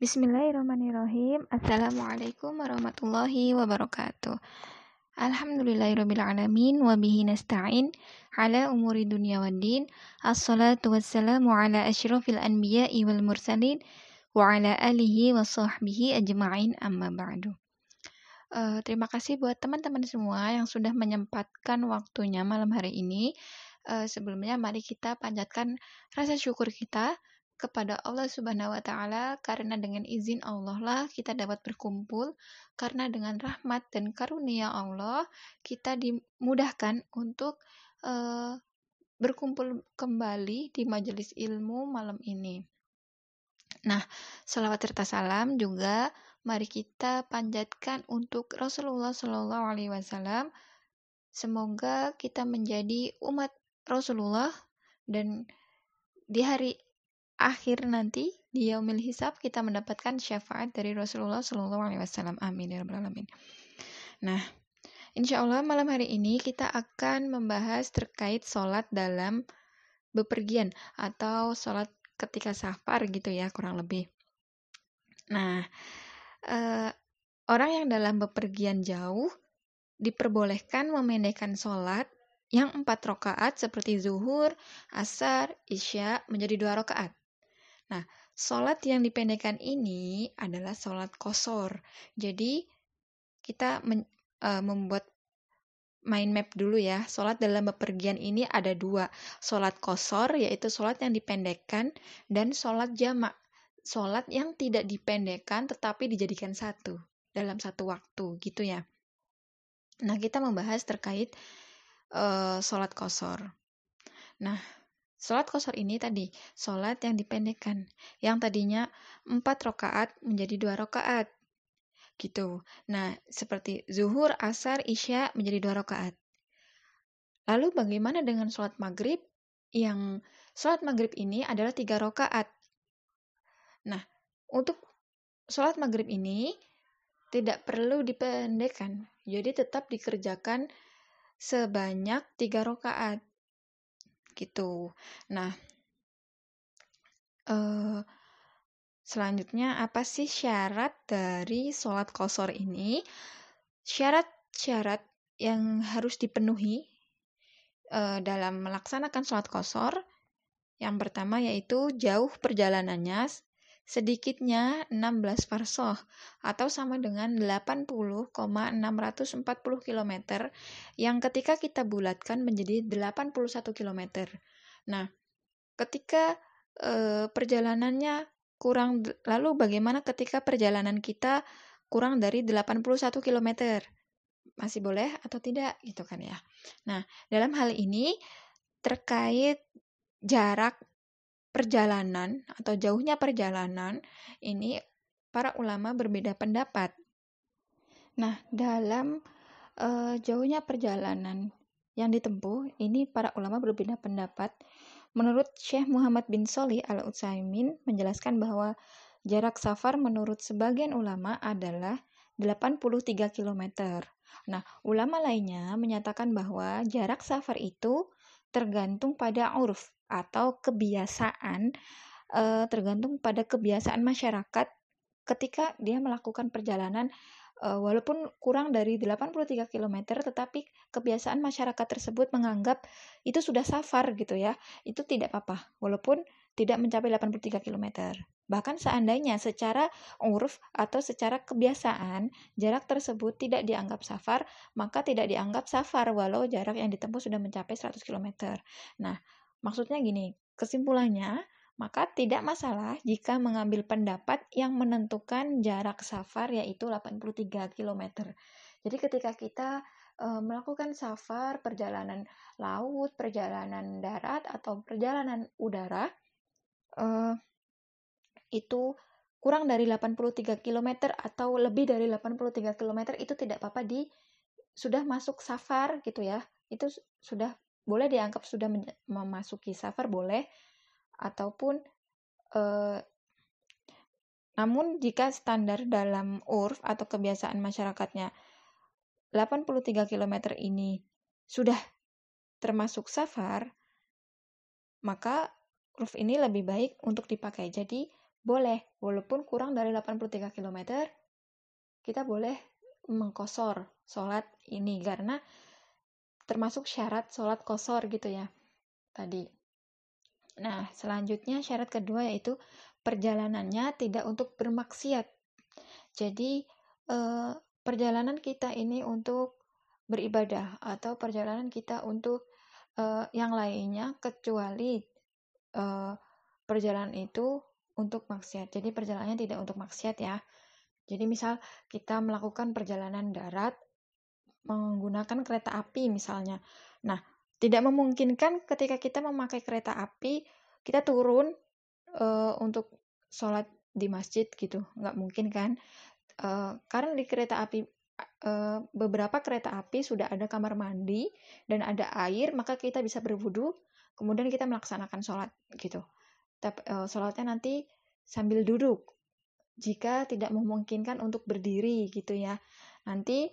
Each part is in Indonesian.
Bismillahirrahmanirrahim. Assalamualaikum warahmatullahi wabarakatuh. Alhamdulillahirrahmanirrahim. wa bihi nasta'in ala umuri dunia wa din. Assalatu wassalamu ala asyrafil anbiya'i wal mursalin wa ala alihi wa sahbihi ajma'in amma ba'du. Uh, terima kasih buat teman-teman semua yang sudah menyempatkan waktunya malam hari ini. Uh, sebelumnya mari kita panjatkan rasa syukur kita kepada Allah Subhanahu wa taala karena dengan izin Allah lah kita dapat berkumpul karena dengan rahmat dan karunia Allah kita dimudahkan untuk uh, berkumpul kembali di majelis ilmu malam ini. Nah, salawat serta salam juga mari kita panjatkan untuk Rasulullah Shallallahu Alaihi Wasallam. Semoga kita menjadi umat Rasulullah dan di hari akhir nanti di yaumil hisab kita mendapatkan syafaat dari Rasulullah Shallallahu Alaihi Wasallam. Amin ya alamin. Nah, insya Allah malam hari ini kita akan membahas terkait sholat dalam bepergian atau sholat ketika safar gitu ya kurang lebih. Nah, eh, orang yang dalam bepergian jauh diperbolehkan memendekkan sholat yang empat rakaat seperti zuhur, asar, isya menjadi dua rakaat. Nah, sholat yang dipendekkan ini adalah sholat kosor. Jadi, kita men, uh, membuat mind map dulu ya. Sholat dalam bepergian ini ada dua. Sholat kosor, yaitu sholat yang dipendekkan, dan sholat jamak. Sholat yang tidak dipendekkan tetapi dijadikan satu dalam satu waktu gitu ya. Nah, kita membahas terkait uh, sholat kosor. Nah, Sholat kosor ini tadi, sholat yang dipendekkan. Yang tadinya empat rakaat menjadi dua rakaat. Gitu. Nah, seperti zuhur, asar, isya menjadi dua rakaat. Lalu bagaimana dengan sholat maghrib? Yang sholat maghrib ini adalah tiga rakaat. Nah, untuk sholat maghrib ini tidak perlu dipendekkan. Jadi tetap dikerjakan sebanyak tiga rakaat gitu. Nah, uh, selanjutnya apa sih syarat dari sholat kosor ini? Syarat-syarat yang harus dipenuhi uh, dalam melaksanakan sholat kosor, yang pertama yaitu jauh perjalanannya sedikitnya 16 farsoh atau sama dengan 80,640 km yang ketika kita bulatkan menjadi 81 km. Nah, ketika e, perjalanannya kurang lalu bagaimana ketika perjalanan kita kurang dari 81 km? Masih boleh atau tidak gitu kan ya. Nah, dalam hal ini terkait jarak perjalanan atau jauhnya perjalanan ini para ulama berbeda pendapat. Nah, dalam uh, jauhnya perjalanan yang ditempuh, ini para ulama berbeda pendapat. Menurut Syekh Muhammad bin Soli al-Utsaimin menjelaskan bahwa jarak safar menurut sebagian ulama adalah 83 km. Nah, ulama lainnya menyatakan bahwa jarak safar itu tergantung pada urf atau kebiasaan uh, tergantung pada kebiasaan masyarakat ketika dia melakukan perjalanan uh, walaupun kurang dari 83 km tetapi kebiasaan masyarakat tersebut menganggap itu sudah safar gitu ya. Itu tidak apa-apa walaupun tidak mencapai 83 km. Bahkan seandainya secara uruf atau secara kebiasaan jarak tersebut tidak dianggap safar, maka tidak dianggap safar walau jarak yang ditempuh sudah mencapai 100 km. Nah, Maksudnya gini, kesimpulannya, maka tidak masalah jika mengambil pendapat yang menentukan jarak safar yaitu 83 km. Jadi ketika kita e, melakukan safar, perjalanan laut, perjalanan darat atau perjalanan udara e, itu kurang dari 83 km atau lebih dari 83 km itu tidak apa-apa di sudah masuk safar gitu ya. Itu sudah boleh dianggap sudah memasuki safar boleh ataupun eh, namun jika standar dalam urf atau kebiasaan masyarakatnya 83 km ini sudah termasuk safar, maka urf ini lebih baik untuk dipakai. Jadi boleh, walaupun kurang dari 83 km, kita boleh mengkosor sholat ini karena termasuk syarat sholat kosor gitu ya tadi. Nah, selanjutnya syarat kedua yaitu perjalanannya tidak untuk bermaksiat. Jadi, eh, perjalanan kita ini untuk beribadah atau perjalanan kita untuk eh, yang lainnya kecuali eh, perjalanan itu untuk maksiat. Jadi perjalanannya tidak untuk maksiat ya. Jadi misal kita melakukan perjalanan darat menggunakan kereta api misalnya. Nah, tidak memungkinkan ketika kita memakai kereta api kita turun uh, untuk sholat di masjid gitu, nggak mungkin kan? Uh, karena di kereta api uh, beberapa kereta api sudah ada kamar mandi dan ada air, maka kita bisa berwudu, kemudian kita melaksanakan sholat gitu. Tapi uh, sholatnya nanti sambil duduk, jika tidak memungkinkan untuk berdiri gitu ya. Nanti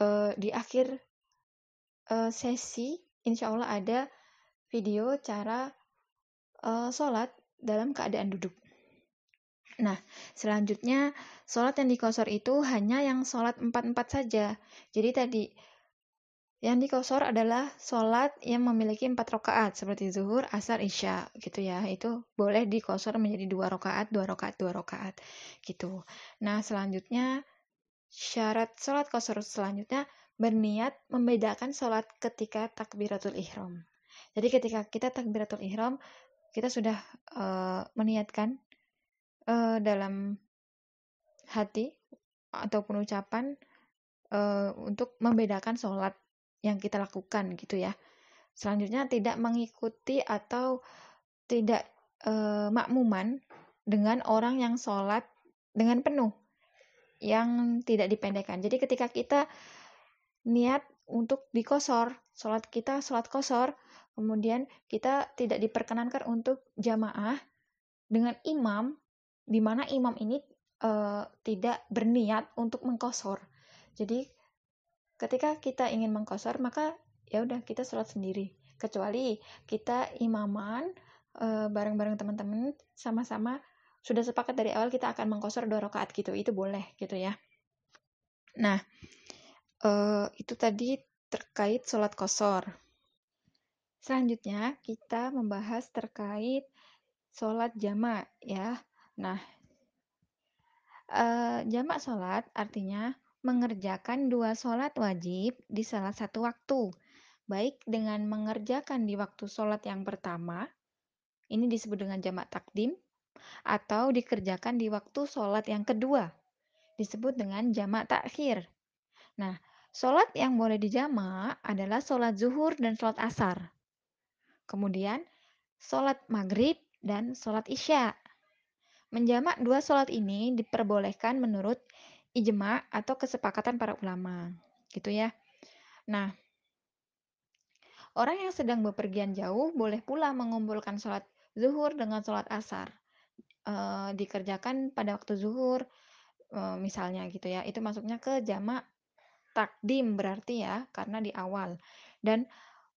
uh, di akhir uh, sesi insya Allah ada video cara uh, sholat dalam keadaan duduk. Nah, selanjutnya sholat yang dikosor itu hanya yang sholat empat-empat saja. Jadi tadi yang dikosor adalah sholat yang memiliki empat rakaat seperti zuhur, asar, isya gitu ya. Itu boleh dikosor menjadi dua rakaat, dua rakaat, dua rakaat gitu. Nah selanjutnya syarat sholat kosor selanjutnya berniat membedakan sholat ketika takbiratul ihram. Jadi ketika kita takbiratul ihram kita sudah uh, meniatkan uh, dalam hati ataupun ucapan uh, untuk membedakan sholat yang kita lakukan gitu ya. Selanjutnya tidak mengikuti atau tidak e, makmuman dengan orang yang sholat dengan penuh yang tidak dipendekkan. Jadi ketika kita niat untuk dikosor, sholat kita sholat kosor, kemudian kita tidak diperkenankan untuk jamaah dengan imam, di mana imam ini e, tidak berniat untuk mengkosor. Jadi ketika kita ingin mengkosor maka ya udah kita sholat sendiri. Kecuali kita imaman e, bareng-bareng teman-teman sama-sama sudah sepakat dari awal kita akan mengkosor dua rakaat gitu. Itu boleh gitu ya. Nah e, itu tadi terkait sholat kosor. Selanjutnya kita membahas terkait sholat jamak ya nah e, jamak sholat artinya mengerjakan dua sholat wajib di salah satu waktu, baik dengan mengerjakan di waktu sholat yang pertama, ini disebut dengan jamak takdim, atau dikerjakan di waktu sholat yang kedua, disebut dengan jamak takhir. Nah, sholat yang boleh dijamak adalah sholat zuhur dan sholat asar. Kemudian, sholat maghrib dan sholat isya. Menjamak dua sholat ini diperbolehkan menurut ijma atau kesepakatan para ulama, gitu ya. Nah, orang yang sedang bepergian jauh boleh pula mengumpulkan sholat zuhur dengan sholat asar. E, dikerjakan pada waktu zuhur, e, misalnya gitu ya. Itu masuknya ke jamak takdim berarti ya, karena di awal. Dan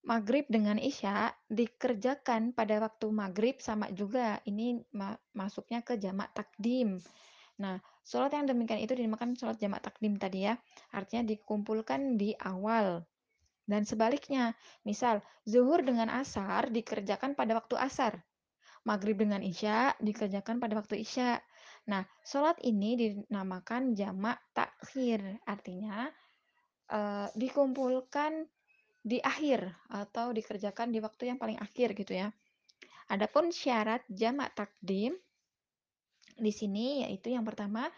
maghrib dengan isya dikerjakan pada waktu maghrib sama juga. Ini ma masuknya ke jamak takdim. Nah, sholat yang demikian itu dinamakan sholat jamak takdim tadi ya. Artinya dikumpulkan di awal. Dan sebaliknya, misal zuhur dengan asar dikerjakan pada waktu asar. Maghrib dengan isya dikerjakan pada waktu isya. Nah, sholat ini dinamakan jamak takhir. Artinya uh, dikumpulkan di akhir atau dikerjakan di waktu yang paling akhir gitu ya. Adapun syarat jamak takdim di sini yaitu yang pertama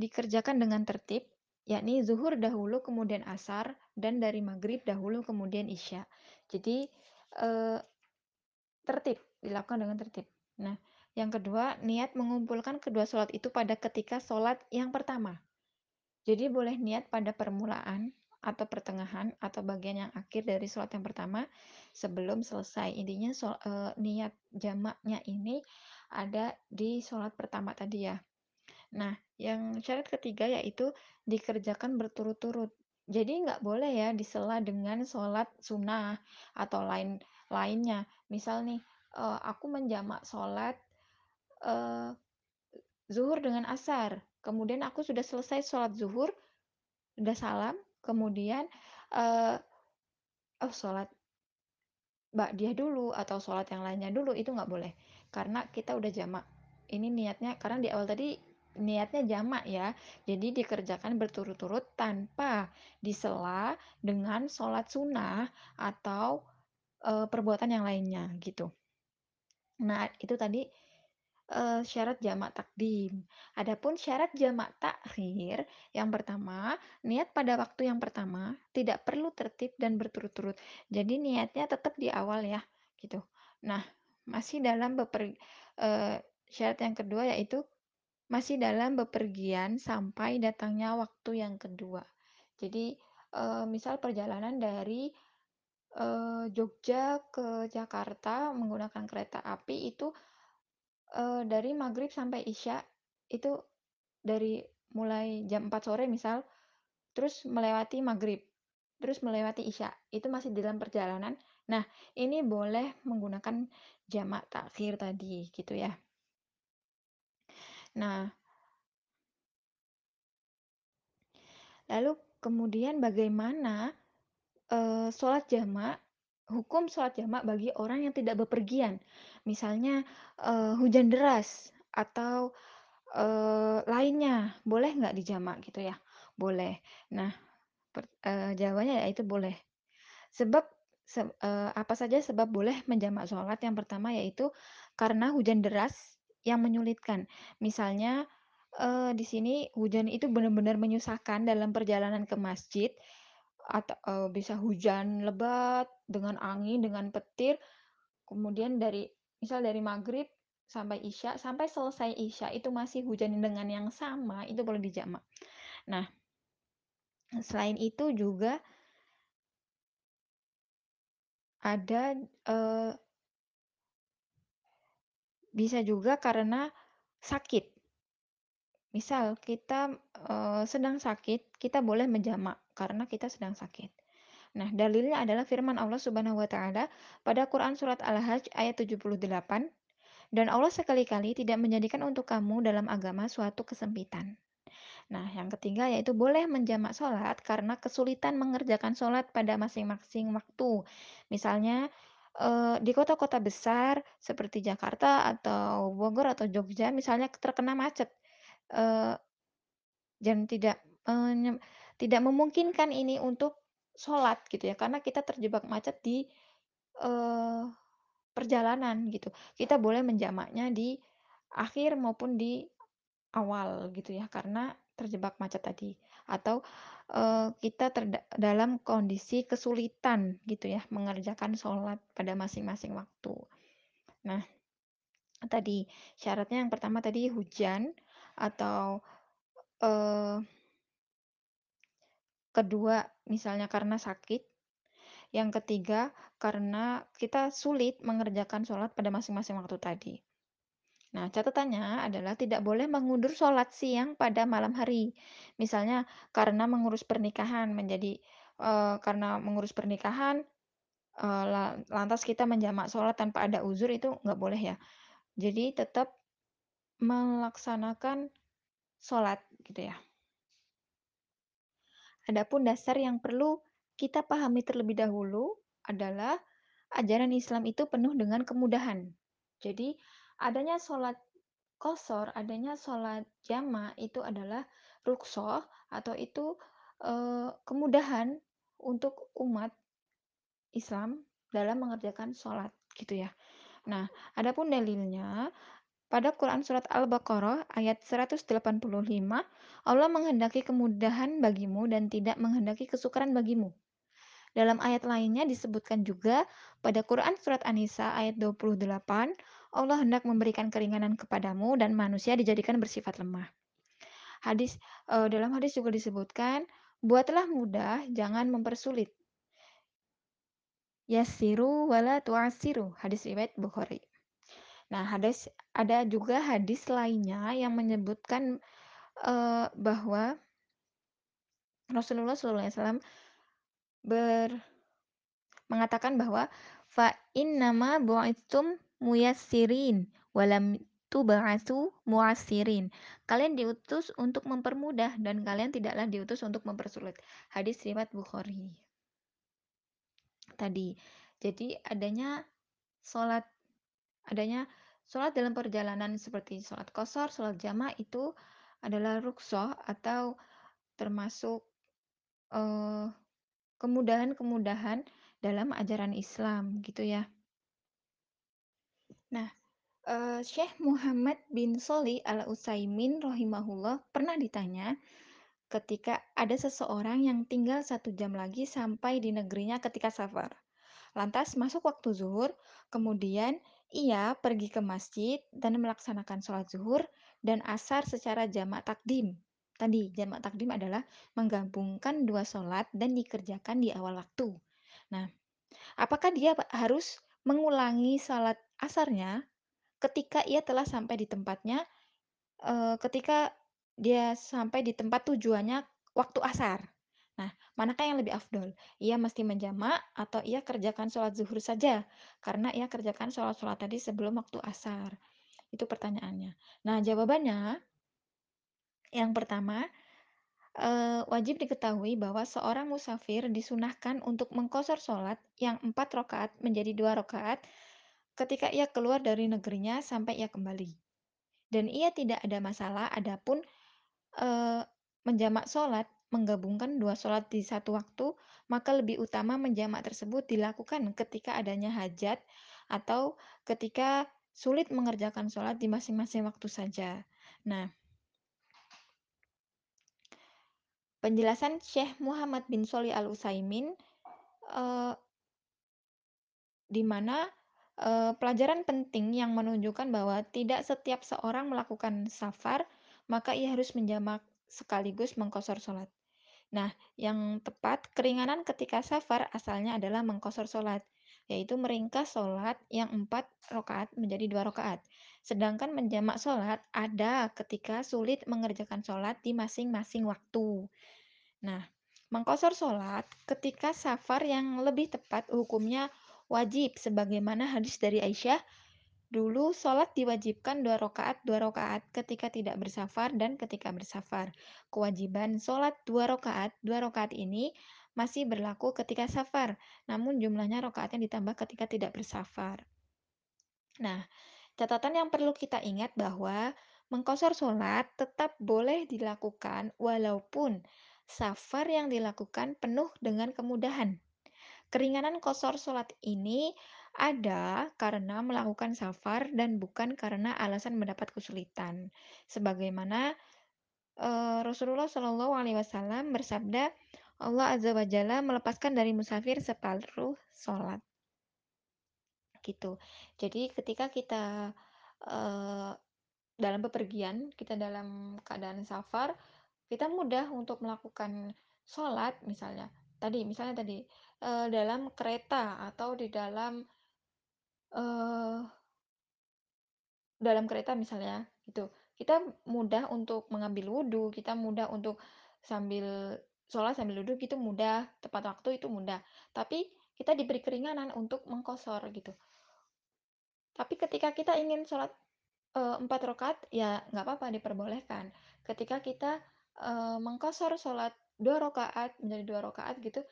dikerjakan dengan tertib, yakni zuhur dahulu kemudian asar dan dari maghrib dahulu kemudian isya. Jadi eh, tertib dilakukan dengan tertib. Nah, yang kedua niat mengumpulkan kedua sholat itu pada ketika sholat yang pertama. Jadi boleh niat pada permulaan atau pertengahan atau bagian yang akhir dari sholat yang pertama sebelum selesai. Intinya so, e, niat jamaknya ini ada di sholat pertama tadi ya. Nah, yang syarat ketiga yaitu dikerjakan berturut-turut. Jadi nggak boleh ya disela dengan sholat sunnah atau lain lainnya. Misal nih, uh, aku menjamak sholat uh, zuhur dengan asar. Kemudian aku sudah selesai sholat zuhur, udah salam, kemudian, eee, oh sholat ba'diyah dulu atau sholat yang lainnya dulu, itu nggak boleh. Karena kita udah jamak. Ini niatnya karena di awal tadi niatnya jamak ya, jadi dikerjakan berturut-turut tanpa disela dengan sholat sunnah atau, eee, perbuatan yang lainnya, gitu. Nah, itu tadi, eee, syarat jamak takdim. Adapun syarat jamak takhir, yang pertama, niat pada waktu yang pertama tidak perlu tertib dan berturut-turut. Jadi niatnya tetap di awal ya, gitu. Nah, masih dalam beper eee, syarat yang kedua yaitu masih dalam bepergian sampai datangnya waktu yang kedua. Jadi, eee, misal perjalanan dari, Jogja ke Jakarta menggunakan kereta api itu, eee, dari maghrib sampai isya, itu dari mulai jam 4 sore misal, terus melewati maghrib, terus melewati isya, itu masih dalam perjalanan. Nah, ini boleh menggunakan jamak takhir tadi, gitu ya. Nah Lalu kemudian bagaimana, eee, sholat jamak, hukum sholat jamak bagi orang yang tidak bepergian? Misalnya, eee, hujan deras atau, eee, lainnya, boleh nggak dijamak gitu ya? Boleh. Nah, per eee, jawabannya yaitu boleh. Sebab se eee, apa saja sebab boleh menjamak sholat? Yang pertama yaitu karena hujan deras yang menyulitkan. Misalnya, eee, di sini hujan itu benar-benar menyusahkan dalam perjalanan ke masjid, atau eee, bisa hujan lebat dengan angin, dengan petir, kemudian dari misal dari maghrib sampai isya, sampai selesai isya itu masih hujan dengan yang sama, itu boleh dijamak. Nah, selain itu juga ada, eee bisa juga karena sakit. Misal kita, eee, sedang sakit, kita boleh menjamak karena kita sedang sakit. Nah, dalilnya adalah firman Allah Subhanahu wa taala pada Quran surat Al-Hajj ayat 78, "Dan Allah sekali-kali tidak menjadikan untuk kamu dalam agama suatu kesempitan." Nah, yang ketiga yaitu boleh menjamak sholat karena kesulitan mengerjakan sholat pada masing-masing waktu. Misalnya, eee, di kota-kota besar seperti Jakarta atau Bogor atau Jogja misalnya terkena macet, eee, dan tidak, nyem tidak memungkinkan ini untuk sholat gitu ya, karena kita terjebak macet di, eee, perjalanan gitu. Kita boleh menjamaknya di akhir maupun di awal gitu ya, karena terjebak macet tadi. Atau, eee, kita dalam kondisi kesulitan gitu ya, mengerjakan sholat pada masing-masing waktu. Nah, tadi syaratnya yang pertama tadi hujan atau, eee kedua misalnya karena sakit, yang ketiga karena kita sulit mengerjakan sholat pada masing-masing waktu tadi. Nah, catatannya adalah tidak boleh mengundur sholat siang pada malam hari. Misalnya karena mengurus pernikahan menjadi eee, karena mengurus pernikahan, la lantas kita menjamak sholat tanpa ada uzur itu nggak boleh ya. Jadi tetap melaksanakan sholat gitu ya. Adapun dasar yang perlu kita pahami terlebih dahulu adalah ajaran Islam itu penuh dengan kemudahan. Jadi adanya sholat qashar, adanya sholat jamak itu adalah rukhsah atau itu, eee, kemudahan untuk umat Islam dalam mengerjakan sholat gitu ya. Nah, adapun dalilnya pada Quran surat Al-Baqarah ayat 185, Allah menghendaki kemudahan bagimu dan tidak menghendaki kesukaran bagimu. Dalam ayat lainnya disebutkan juga pada Quran surat An-Nisa ayat 28, Allah hendak memberikan keringanan kepadamu dan manusia dijadikan bersifat lemah. Hadis eee, dalam hadis juga disebutkan, "Buatlah mudah, jangan mempersulit." Yassiru wala tu'assiru, hadis riwayat Bukhari. Nah, hadis ada juga hadis lainnya yang menyebutkan, eee, bahwa Rasulullah SAW ber mengatakan bahwa, "Fa innama bu'itstum muyassirin wa lam tub'atsu mu'assirin. Kalian diutus untuk mempermudah dan kalian tidaklah diutus untuk mempersulit. Hadis riwayat Bukhari. Tadi. Jadi adanya sholat adanya sholat dalam perjalanan seperti sholat kosor, sholat jamaah itu adalah ruksoh atau termasuk uh, kemudahan-kemudahan dalam ajaran Islam gitu ya. Nah, uh, Syekh Muhammad bin Soli al Utsaimin rahimahullah pernah ditanya ketika ada seseorang yang tinggal satu jam lagi sampai di negerinya ketika safar. Lantas masuk waktu zuhur, kemudian ia pergi ke masjid dan melaksanakan sholat zuhur dan asar secara jamak takdim. Tadi, jamak takdim adalah menggabungkan dua sholat dan dikerjakan di awal waktu. Nah, apakah dia harus mengulangi sholat asarnya ketika ia telah sampai di tempatnya, e, ketika dia sampai di tempat tujuannya waktu asar? Nah, manakah yang lebih afdol? Ia mesti menjamak atau ia kerjakan sholat zuhur saja? Karena ia kerjakan sholat-sholat tadi sebelum waktu asar. Itu pertanyaannya. Nah, jawabannya yang pertama, uh, wajib diketahui bahwa seorang musafir disunahkan untuk mengkosor sholat yang empat rakaat menjadi dua rakaat ketika ia keluar dari negerinya sampai ia kembali. Dan ia tidak ada masalah adapun uh, menjamak sholat, menggabungkan dua sholat di satu waktu, maka lebih utama menjamak tersebut dilakukan ketika adanya hajat atau ketika sulit mengerjakan sholat di masing-masing waktu saja. Nah, Penjelasan Syekh Muhammad bin Sholih Al-Utsaimin uh, di mana uh, pelajaran penting yang menunjukkan bahwa tidak setiap seorang melakukan safar, maka ia harus menjamak sekaligus mengkosor sholat. Nah, yang tepat, keringanan ketika safar asalnya adalah mengkosor sholat, yaitu meringkas sholat yang empat rakaat menjadi dua rakaat. Sedangkan menjamak sholat ada ketika sulit mengerjakan sholat di masing-masing waktu. Nah, mengkosor sholat ketika safar yang lebih tepat hukumnya wajib sebagaimana hadis dari Aisyah Dulu sholat diwajibkan dua rakaat dua rakaat ketika tidak bersafar dan ketika bersafar. Kewajiban sholat dua rakaat dua rakaat ini masih berlaku ketika safar, namun jumlahnya rakaatnya ditambah ketika tidak bersafar. Nah, catatan yang perlu kita ingat bahwa mengkosor sholat tetap boleh dilakukan walaupun Safar yang dilakukan penuh dengan kemudahan. Keringanan kosor sholat ini ada karena melakukan safar dan bukan karena alasan mendapat kesulitan. Sebagaimana uh, Rasulullah Shallallahu Alaihi Wasallam bersabda, Allah Azza wa Jalla melepaskan dari musafir separuh sholat. Gitu. Jadi ketika kita uh, dalam bepergian, kita dalam keadaan safar, kita mudah untuk melakukan sholat misalnya. Tadi misalnya tadi uh, dalam kereta atau di dalam uh, dalam kereta misalnya gitu. Kita mudah untuk mengambil wudhu, kita mudah untuk sambil sholat sambil duduk itu mudah, tepat waktu itu mudah. Tapi kita diberi keringanan untuk mengkosor gitu. Tapi ketika kita ingin sholat empat rakaat ya nggak apa-apa diperbolehkan. Ketika kita uh, mengkosor sholat dua rakaat menjadi dua rakaat gitu,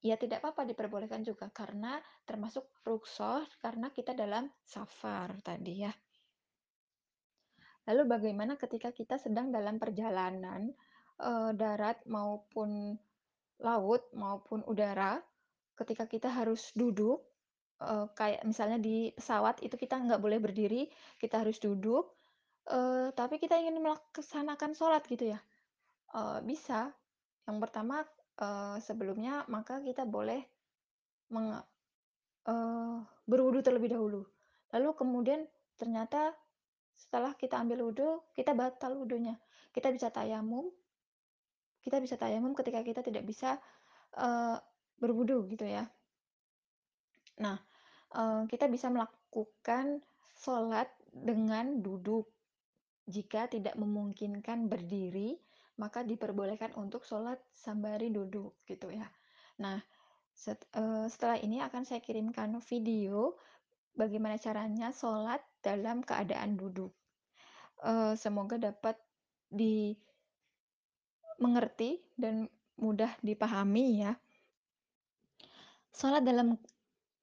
ya tidak apa-apa diperbolehkan juga karena termasuk ruksoh karena kita dalam safar tadi ya. Lalu bagaimana ketika kita sedang dalam perjalanan uh, darat maupun laut maupun udara, ketika kita harus duduk, uh, kayak misalnya di pesawat itu kita nggak boleh berdiri, kita harus duduk, uh, tapi kita ingin melaksanakan sholat gitu ya. Uh, bisa. Yang pertama, uh, sebelumnya maka kita boleh meng uh, berwudu terlebih dahulu. Lalu kemudian ternyata setelah kita ambil wudhu, kita batal wudhunya. Kita bisa tayamum. Kita bisa tayamum ketika kita tidak bisa uh, berwudu gitu ya. Nah, uh, kita bisa melakukan sholat dengan duduk. Jika tidak memungkinkan berdiri, maka diperbolehkan untuk sholat sembari duduk gitu ya. Nah, set, uh, setelah ini akan saya kirimkan video bagaimana caranya sholat dalam keadaan duduk. Eee, semoga dapat dimengerti dan mudah dipahami ya. Sholat dalam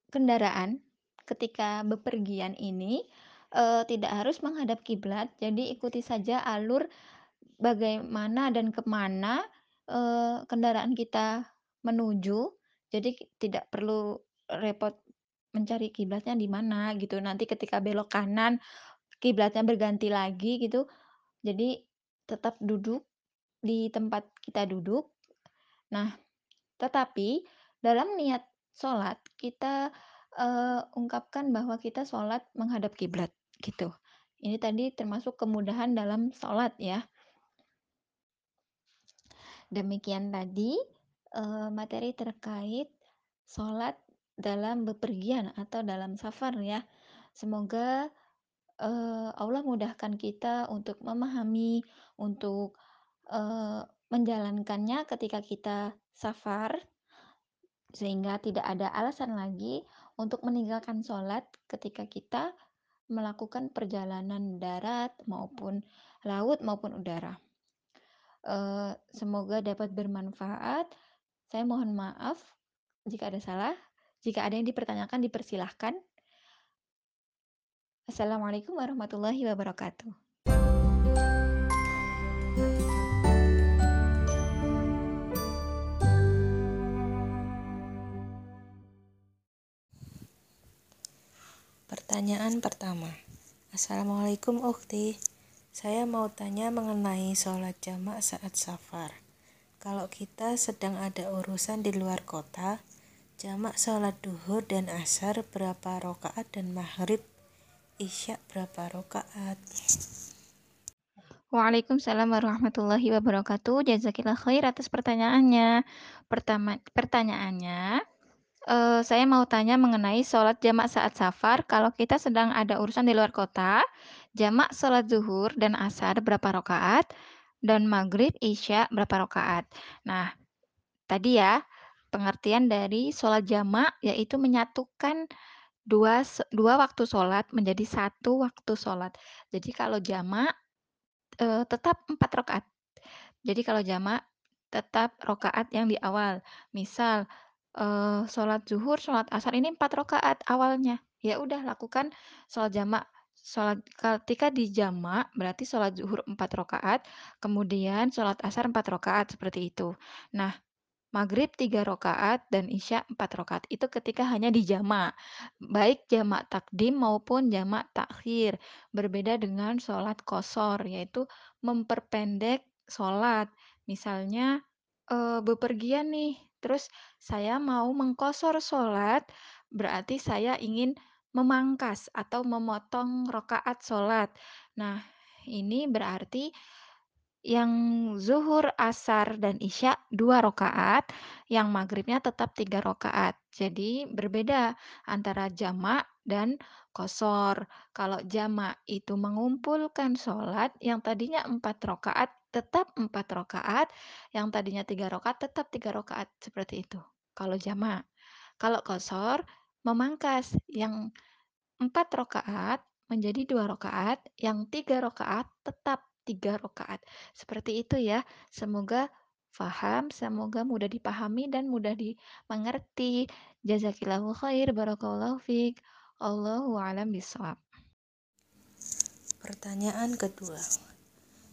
kendaraan ketika bepergian ini, eee, tidak harus menghadap kiblat, jadi ikuti saja alur bagaimana dan ke mana, eee, kendaraan kita menuju. Jadi tidak perlu repot mencari kiblatnya di mana gitu, nanti ketika belok kanan kiblatnya berganti lagi gitu. Jadi tetap duduk di tempat kita duduk. Nah, tetapi dalam niat sholat kita, ungkapkan bahwa kita sholat menghadap kiblat, gitu. Ini tadi termasuk kemudahan dalam sholat ya. Demikian tadi, eee, materi terkait sholat dalam bepergian atau dalam safar ya. Semoga, eee, Allah mudahkan kita untuk memahami, untuk, eee, menjalankannya ketika kita safar, sehingga tidak ada alasan lagi untuk meninggalkan sholat ketika kita melakukan perjalanan darat maupun laut maupun udara. Eee, semoga dapat bermanfaat. Saya mohon maaf jika ada salah. Jika ada yang dipertanyakan dipersilahkan. Assalamualaikum warahmatullahi wabarakatuh. Pertanyaan pertama. Assalamualaikum Ukhti. Saya mau tanya mengenai sholat jamak saat safar. Kalau kita sedang ada urusan di luar kota, jamak sholat duhur dan asar berapa rokaat dan maghrib isya berapa rokaat? Waalaikumsalam warahmatullahi wabarakatuh. Jazakillah khair atas pertanyaannya. Pertama pertanyaannya, eee, saya mau tanya mengenai sholat jamak saat safar kalau kita sedang ada urusan di luar kota, jamak sholat zuhur dan asar berapa rakaat, dan maghrib, isya berapa rakaat. Nah, tadi ya, pengertian dari sholat jamak yaitu menyatukan dua dua waktu sholat menjadi satu waktu sholat. Jadi kalau jamak, eee, tetap 4 rakaat. Jadi kalau jamak tetap rakaat yang di awal. Misal, eee, sholat zuhur, sholat asar ini 4 rakaat awalnya. Ya udah lakukan sholat jamak. Sholat ketika dijamak berarti sholat zuhur 4 rakaat, kemudian sholat asar 4 rakaat, seperti itu. Nah, maghrib 3 rakaat dan isya 4 rakaat. Itu ketika hanya dijamak. Baik jamak takdim maupun jamak takhir. Berbeda dengan sholat qashar, yaitu memperpendek sholat. Misalnya, eee, bepergian nih, terus saya mau mengqashar sholat, berarti saya ingin memangkas atau memotong rakaat sholat. Nah, ini berarti yang zuhur, asar, dan isya 2 rakaat, yang maghribnya tetap 3 rakaat. Jadi berbeda antara jamak dan qashar. Kalau jamak itu mengumpulkan sholat yang tadinya 4 rakaat, tetap 4 rakaat, yang tadinya 3 rakaat, tetap 3 rakaat, seperti itu, kalau jamak. Kalau qashar memangkas yang 4 rakaat menjadi 2 rakaat, yang 3 rakaat tetap 3 rakaat. Seperti itu ya. Semoga paham, semoga mudah dipahami dan mudah dimengerti. Jazakillahu khair, barakallahu fiik. Allahu a'lam bishawab. Pertanyaan kedua.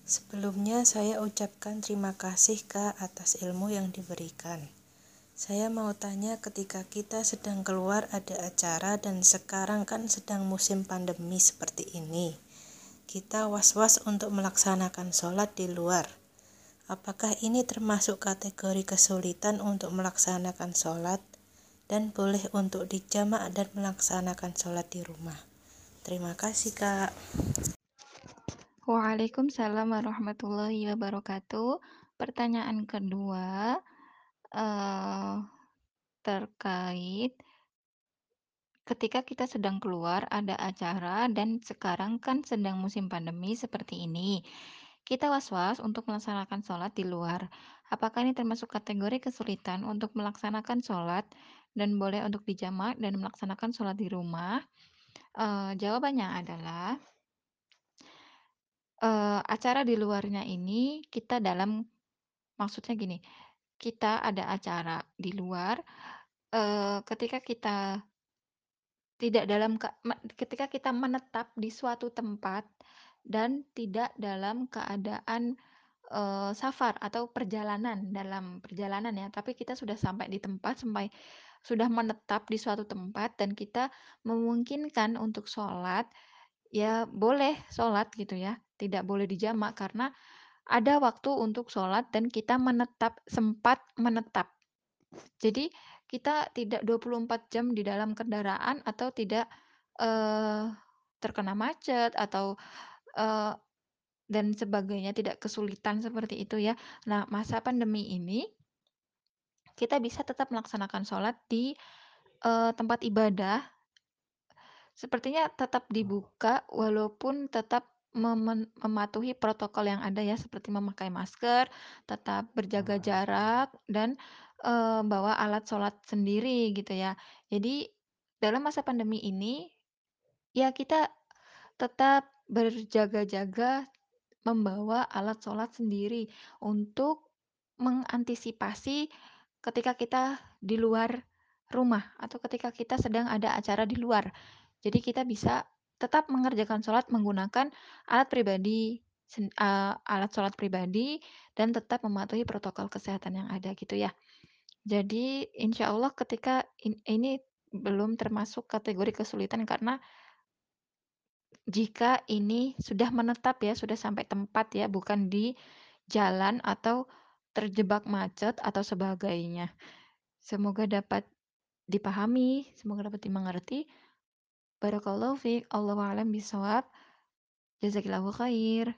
Sebelumnya saya ucapkan terima kasih Kak atas ilmu yang diberikan. Saya mau tanya ketika kita sedang keluar ada acara dan sekarang kan sedang musim pandemi seperti ini. Kita was-was untuk melaksanakan sholat di luar. Apakah ini termasuk kategori kesulitan untuk melaksanakan sholat dan boleh untuk dijamak dan melaksanakan sholat di rumah? Terima kasih Kak. Waalaikumsalam warahmatullahi wabarakatuh. Pertanyaan kedua, eee, terkait ketika kita sedang keluar ada acara dan sekarang kan sedang musim pandemi seperti ini. Kita was-was untuk melaksanakan sholat di luar. Apakah ini termasuk kategori kesulitan untuk melaksanakan sholat dan boleh untuk dijamak dan melaksanakan sholat di rumah? Eee, jawabannya adalah uh, acara di luarnya ini kita dalam maksudnya gini, kita ada acara di luar, uh, ketika kita tidak dalam ketika kita menetap di suatu tempat dan tidak dalam keadaan, eee, safar atau perjalanan, dalam perjalanan ya, tapi kita sudah sampai di tempat, sampai sudah menetap di suatu tempat dan kita memungkinkan untuk sholat, ya boleh sholat gitu ya, tidak boleh dijamak karena ada waktu untuk sholat dan kita menetap, sempat menetap. Jadi kita tidak 24 jam di dalam kendaraan atau tidak, eee, terkena macet atau, eee, dan sebagainya, tidak kesulitan seperti itu ya. Nah, masa pandemi ini kita bisa tetap melaksanakan sholat di, eee, tempat ibadah sepertinya tetap dibuka walaupun tetap memen mematuhi protokol yang ada ya, seperti memakai masker, tetap berjaga jarak, dan, eee, bawa alat sholat sendiri gitu ya. Jadi dalam masa pandemi ini, ya kita tetap berjaga-jaga membawa alat sholat sendiri untuk mengantisipasi ketika kita di luar rumah atau ketika kita sedang ada acara di luar. Jadi kita bisa tetap mengerjakan sholat menggunakan alat pribadi, eee, alat sholat pribadi dan tetap mematuhi protokol kesehatan yang ada gitu ya. Jadi insya Allah ketika in ini belum termasuk kategori kesulitan karena jika ini sudah menetap ya, sudah sampai tempat ya, bukan di jalan atau terjebak macet atau sebagainya. Semoga dapat dipahami, semoga dapat dimengerti. Barakallahu fiik, Allahu a'lam bishawab. Jazakillahu khair.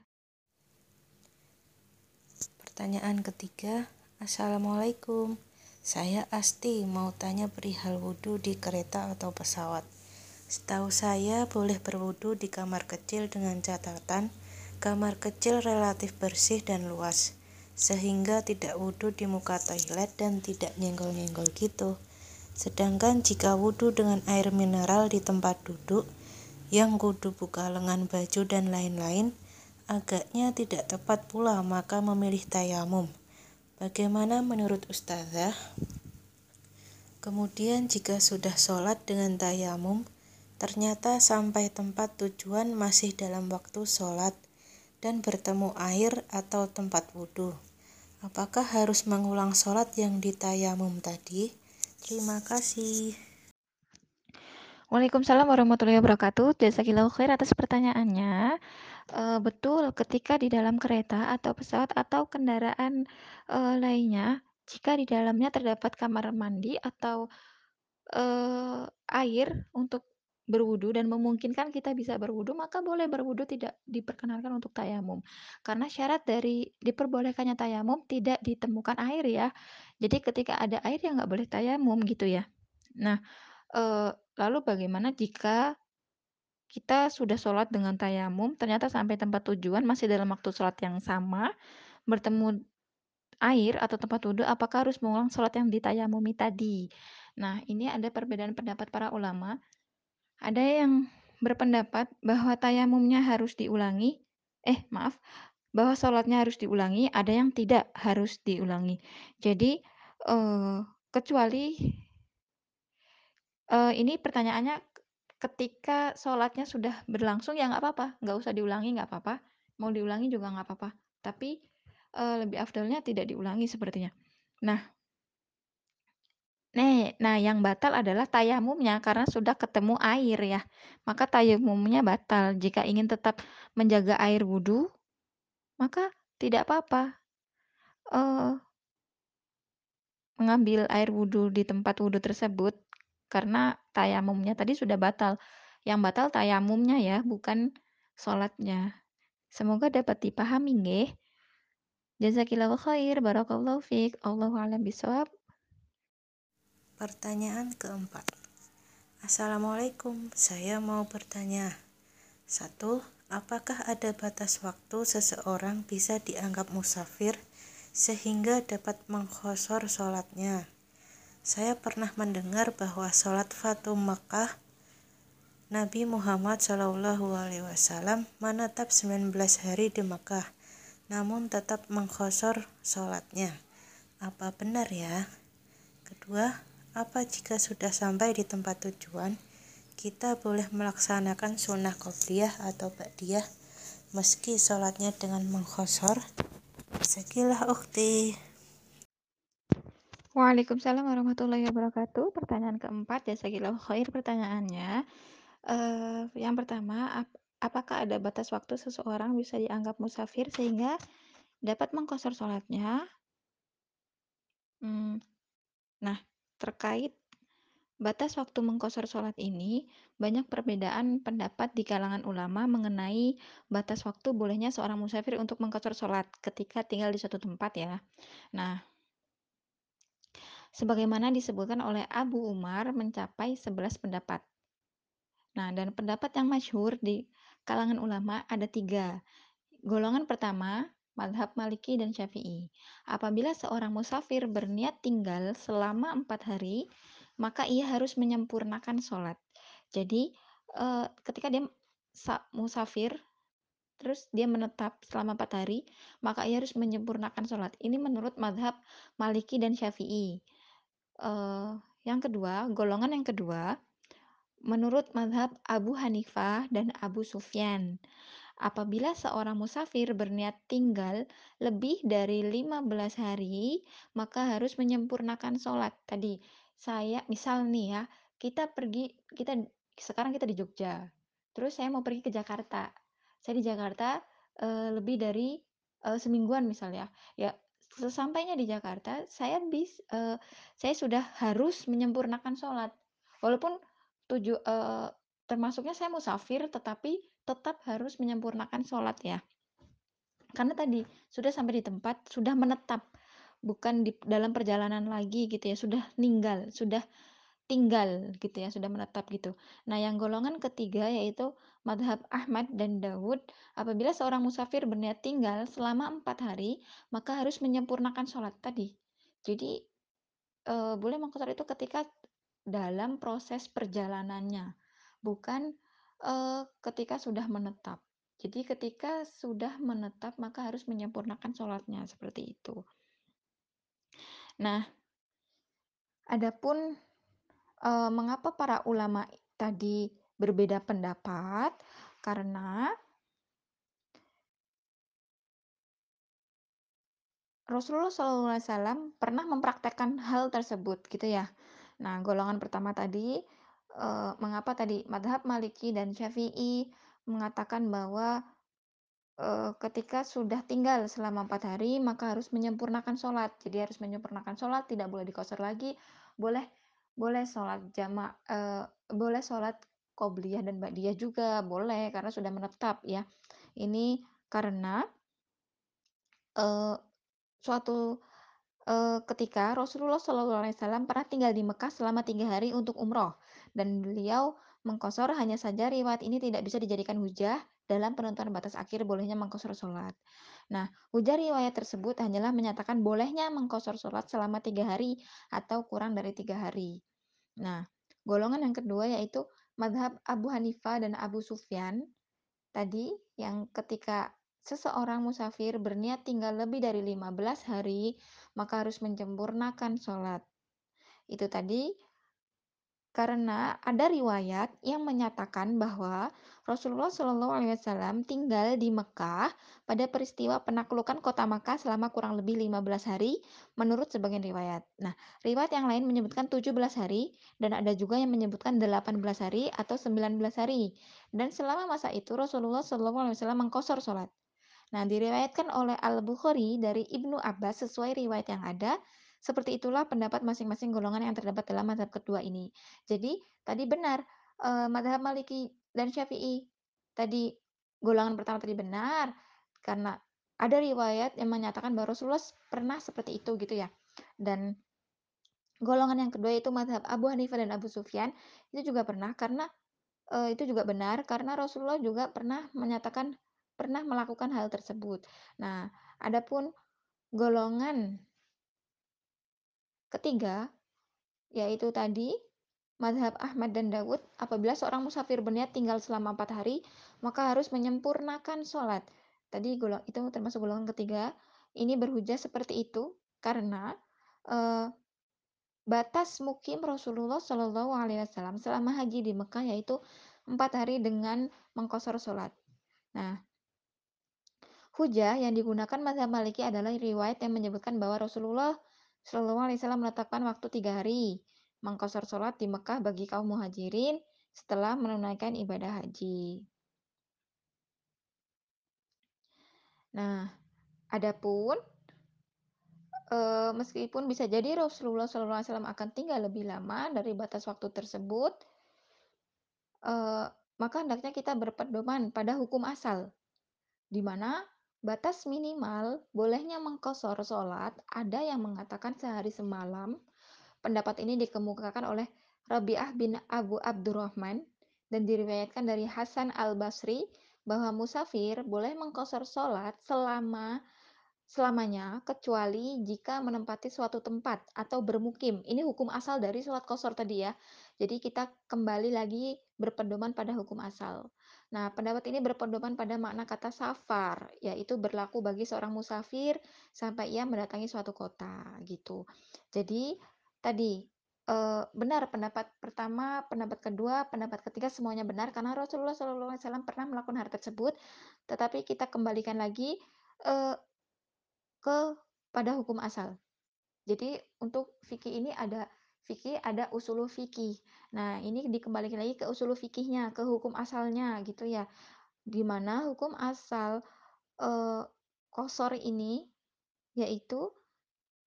Pertanyaan ketiga, Assalamualaikum. Saya Asti mau tanya perihal wudhu di kereta atau pesawat. Setahu saya boleh berwudu di kamar kecil dengan catatan kamar kecil relatif bersih dan luas, sehingga tidak wudhu di muka toilet dan tidak nyenggol-nyenggol gitu. Sedangkan jika wudhu dengan air mineral di tempat duduk, yang kudu buka lengan baju dan lain-lain, agaknya tidak tepat pula maka memilih tayamum. Bagaimana menurut ustazah? Kemudian jika sudah sholat dengan tayamum, Ternyata sampai tempat tujuan masih dalam waktu sholat dan bertemu air atau tempat wudhu. Apakah harus mengulang sholat yang ditayamum tadi? Terima kasih. Waalaikumsalam warahmatullahi wabarakatuh. Jazakillahu khair atas pertanyaannya. E, betul, ketika di dalam kereta atau pesawat atau kendaraan e, lainnya, jika di dalamnya terdapat kamar mandi atau e, air untuk berwudu dan memungkinkan kita bisa berwudu, maka boleh berwudu tidak diperkenankan untuk tayamum. Karena syarat dari diperbolehkannya tayamum tidak ditemukan air ya. Jadi ketika ada air ya nggak boleh tayamum gitu ya. Nah, e, lalu bagaimana jika kita sudah sholat dengan tayamum, ternyata sampai tempat tujuan masih dalam waktu sholat yang sama, bertemu air atau tempat wudhu, apakah harus mengulang sholat yang ditayamumi tadi? Nah, ini ada perbedaan pendapat para ulama. Ada yang berpendapat bahwa tayamumnya harus diulangi, eh maaf, bahwa sholatnya harus diulangi, ada yang tidak harus diulangi. Jadi, uh, kecuali uh, ini pertanyaannya ketika sholatnya sudah berlangsung ya nggak apa-apa, nggak usah diulangi nggak apa-apa, mau diulangi juga nggak apa-apa, tapi, uh, lebih afdalnya tidak diulangi sepertinya. Nah Nih, nah yang batal adalah tayamumnya karena sudah ketemu air ya. Maka tayamumnya batal. Jika ingin tetap menjaga air wudhu, maka tidak apa-apa. Uh, mengambil air wudhu di tempat wudhu tersebut karena tayamumnya tadi sudah batal. Yang batal tayamumnya ya, bukan sholatnya. Semoga dapat dipahami nggih. Jazakillahu khair, barakallahu fiik. Allahu a'lam bishawab. Pertanyaan keempat. Assalamualaikum, saya mau bertanya. Satu, apakah ada batas waktu seseorang bisa dianggap musafir sehingga dapat mengkhosor sholatnya? Saya pernah mendengar bahwa sholat Fatum Mekah Nabi Muhammad Shallallahu Alaihi Wasallam menetap 19 hari di Mekah, namun tetap mengkhosor sholatnya. Apa benar ya? Kedua, apa jika sudah sampai di tempat tujuan, kita boleh melaksanakan sunnah qobliyah atau ba'diyah meski sholatnya dengan mengkhosor? Sekilah ukti. Waalaikumsalam warahmatullahi wabarakatuh. Pertanyaan keempat, jasakillahu khair pertanyaannya. Uh, yang pertama, ap apakah ada batas waktu seseorang bisa dianggap musafir sehingga dapat mengkosor sholatnya? Hmm, nah, terkait batas waktu mengkosor sholat ini, banyak perbedaan pendapat di kalangan ulama mengenai batas waktu bolehnya seorang musafir untuk mengkosor sholat ketika tinggal di suatu tempat ya. Nah, sebagaimana disebutkan oleh Abu Umar mencapai 11 pendapat. Nah, dan pendapat yang masyhur di kalangan ulama ada tiga. Golongan pertama, madhab Maliki dan Syafi'i. Apabila seorang musafir berniat tinggal selama empat hari, maka ia harus menyempurnakan sholat. Jadi, eh, ketika dia musafir, terus dia menetap selama empat hari, maka ia harus menyempurnakan sholat. Ini menurut madhab Maliki dan Syafi'i. Uh, yang kedua, golongan yang kedua, menurut madhab Abu Hanifah dan Abu Sufyan, apabila seorang musafir berniat tinggal lebih dari 15 hari, maka harus menyempurnakan sholat. Tadi, saya, misal nih ya, kita pergi, kita sekarang kita di Jogja, terus saya mau pergi ke Jakarta. Saya di Jakarta uh, lebih dari uh, semingguan misalnya, ya Sesampainya di Jakarta, saya bis uh, saya sudah harus menyempurnakan sholat. Walaupun tuju uh, termasuknya saya musafir, tetapi tetap harus menyempurnakan sholat ya. Karena tadi sudah sampai di tempat, sudah menetap, bukan di dalam perjalanan lagi gitu ya, sudah ninggal, sudah tinggal gitu ya, sudah menetap gitu. Nah, yang golongan ketiga yaitu madhab Ahmad dan Dawud, apabila seorang musafir berniat tinggal selama empat hari, maka harus menyempurnakan sholat tadi. Jadi, e, boleh mengkotor itu ketika dalam proses perjalanannya, bukan e, ketika sudah menetap. Jadi, ketika sudah menetap, maka harus menyempurnakan sholatnya, seperti itu. Nah, adapun uh, mengapa para ulama tadi berbeda pendapat? Karena Rasulullah SAW pernah mempraktekkan hal tersebut, gitu ya. Nah, golongan pertama tadi, uh, mengapa tadi madhab Maliki dan Syafi'i mengatakan bahwa uh, ketika sudah tinggal selama empat hari, maka harus menyempurnakan sholat. Jadi harus menyempurnakan sholat, tidak boleh dikosor lagi, boleh boleh sholat jama uh, boleh sholat qobliyah dan ba'diyah juga, boleh karena sudah menetap ya. Ini karena uh, suatu ketika Rasulullah SAW pernah tinggal di Mekah selama tiga hari untuk umroh dan beliau mengkosor hanya saja riwayat ini tidak bisa dijadikan hujah dalam penentuan batas akhir bolehnya mengkosor sholat. Nah, hujah riwayat tersebut hanyalah menyatakan bolehnya mengkosor sholat selama tiga hari atau kurang dari tiga hari. Nah, golongan yang kedua yaitu madhab Abu Hanifah dan Abu Sufyan. Tadi yang ketika seseorang musafir berniat tinggal lebih dari 15 hari, maka harus menyempurnakan sholat. Itu tadi karena ada riwayat yang menyatakan bahwa Rasulullah Shallallahu Alaihi Wasallam tinggal di Mekah pada peristiwa penaklukan kota Mekah selama kurang lebih 15 hari menurut sebagian riwayat. Nah, riwayat yang lain menyebutkan 17 hari dan ada juga yang menyebutkan 18 hari atau 19 hari. Dan selama masa itu Rasulullah Shallallahu Alaihi Wasallam mengkosor sholat. Nah, diriwayatkan oleh Al-Bukhari dari Ibnu Abbas sesuai riwayat yang ada, seperti itulah pendapat masing-masing golongan yang terdapat dalam mazhab kedua ini. Jadi, tadi benar, uh, mazhab Maliki dan Syafi'i tadi golongan pertama tadi benar karena ada riwayat yang menyatakan bahwa Rasulullah pernah seperti itu gitu ya. Dan golongan yang kedua itu mazhab Abu Hanifah dan Abu Sufyan itu juga pernah karena uh, itu juga benar karena Rasulullah juga pernah menyatakan pernah melakukan hal tersebut. Nah, adapun golongan Ketiga, yaitu tadi Madhab Ahmad dan Dawud, apabila seorang musafir berniat tinggal selama empat hari, maka harus menyempurnakan sholat. Tadi golong, itu termasuk golongan ketiga. Ini berhujah seperti itu karena uh, batas mukim Rasulullah Shallallahu Alaihi Wasallam selama haji di Mekah yaitu empat hari dengan mengkosor sholat. Nah, hujah yang digunakan mazhab Maliki adalah riwayat yang menyebutkan bahwa Rasulullah Shallallahu Alaihi Wasallam menetapkan waktu tiga hari mengkosor sholat di Mekah bagi kaum muhajirin setelah menunaikan ibadah haji. Nah, adapun e, meskipun bisa jadi Rasulullah SAW akan tinggal lebih lama dari batas waktu tersebut, e, maka hendaknya kita berpedoman pada hukum asal, di mana batas minimal bolehnya mengkosor sholat ada yang mengatakan sehari semalam, Pendapat ini dikemukakan oleh Rabi'ah bin Abu Abdurrahman dan diriwayatkan dari Hasan al-Basri bahwa musafir boleh mengkosor sholat selama selamanya kecuali jika menempati suatu tempat atau bermukim. Ini hukum asal dari sholat kosor tadi ya. Jadi kita kembali lagi berpedoman pada hukum asal. Nah, pendapat ini berpedoman pada makna kata safar, yaitu berlaku bagi seorang musafir sampai ia mendatangi suatu kota gitu. Jadi Tadi, uh, benar pendapat pertama, pendapat kedua, pendapat ketiga semuanya benar karena Rasulullah SAW pernah melakukan hal tersebut, tetapi kita kembalikan lagi, uh, ke pada hukum asal. Jadi untuk fikih ini ada fikih, ada usul fikih. Nah, ini dikembalikan lagi ke usul fikihnya, ke hukum asalnya gitu ya. Di mana hukum asal, uh, kosor ini yaitu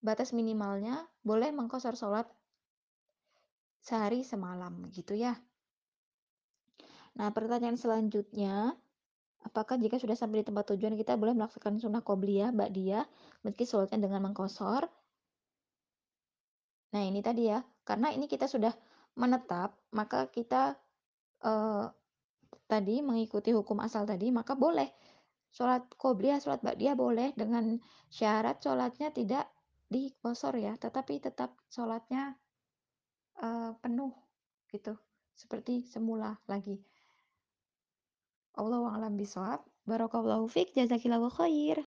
batas minimalnya boleh mengkosor sholat sehari semalam gitu ya. Nah, pertanyaan selanjutnya, apakah jika sudah sampai di tempat tujuan kita boleh melaksanakan sunnah qobliyah, ba'diyah, meski sholatnya dengan mengkosor? Nah, ini tadi ya, karena ini kita sudah menetap, maka kita eh, tadi mengikuti hukum asal tadi, maka boleh sholat qobliyah, sholat ba'diyah boleh dengan syarat sholatnya tidak di kosor ya, tetapi tetap sholatnya uh, penuh gitu, seperti semula lagi. Allah a'lam bishawab. Barakallahu fiik, jazakillahu khair.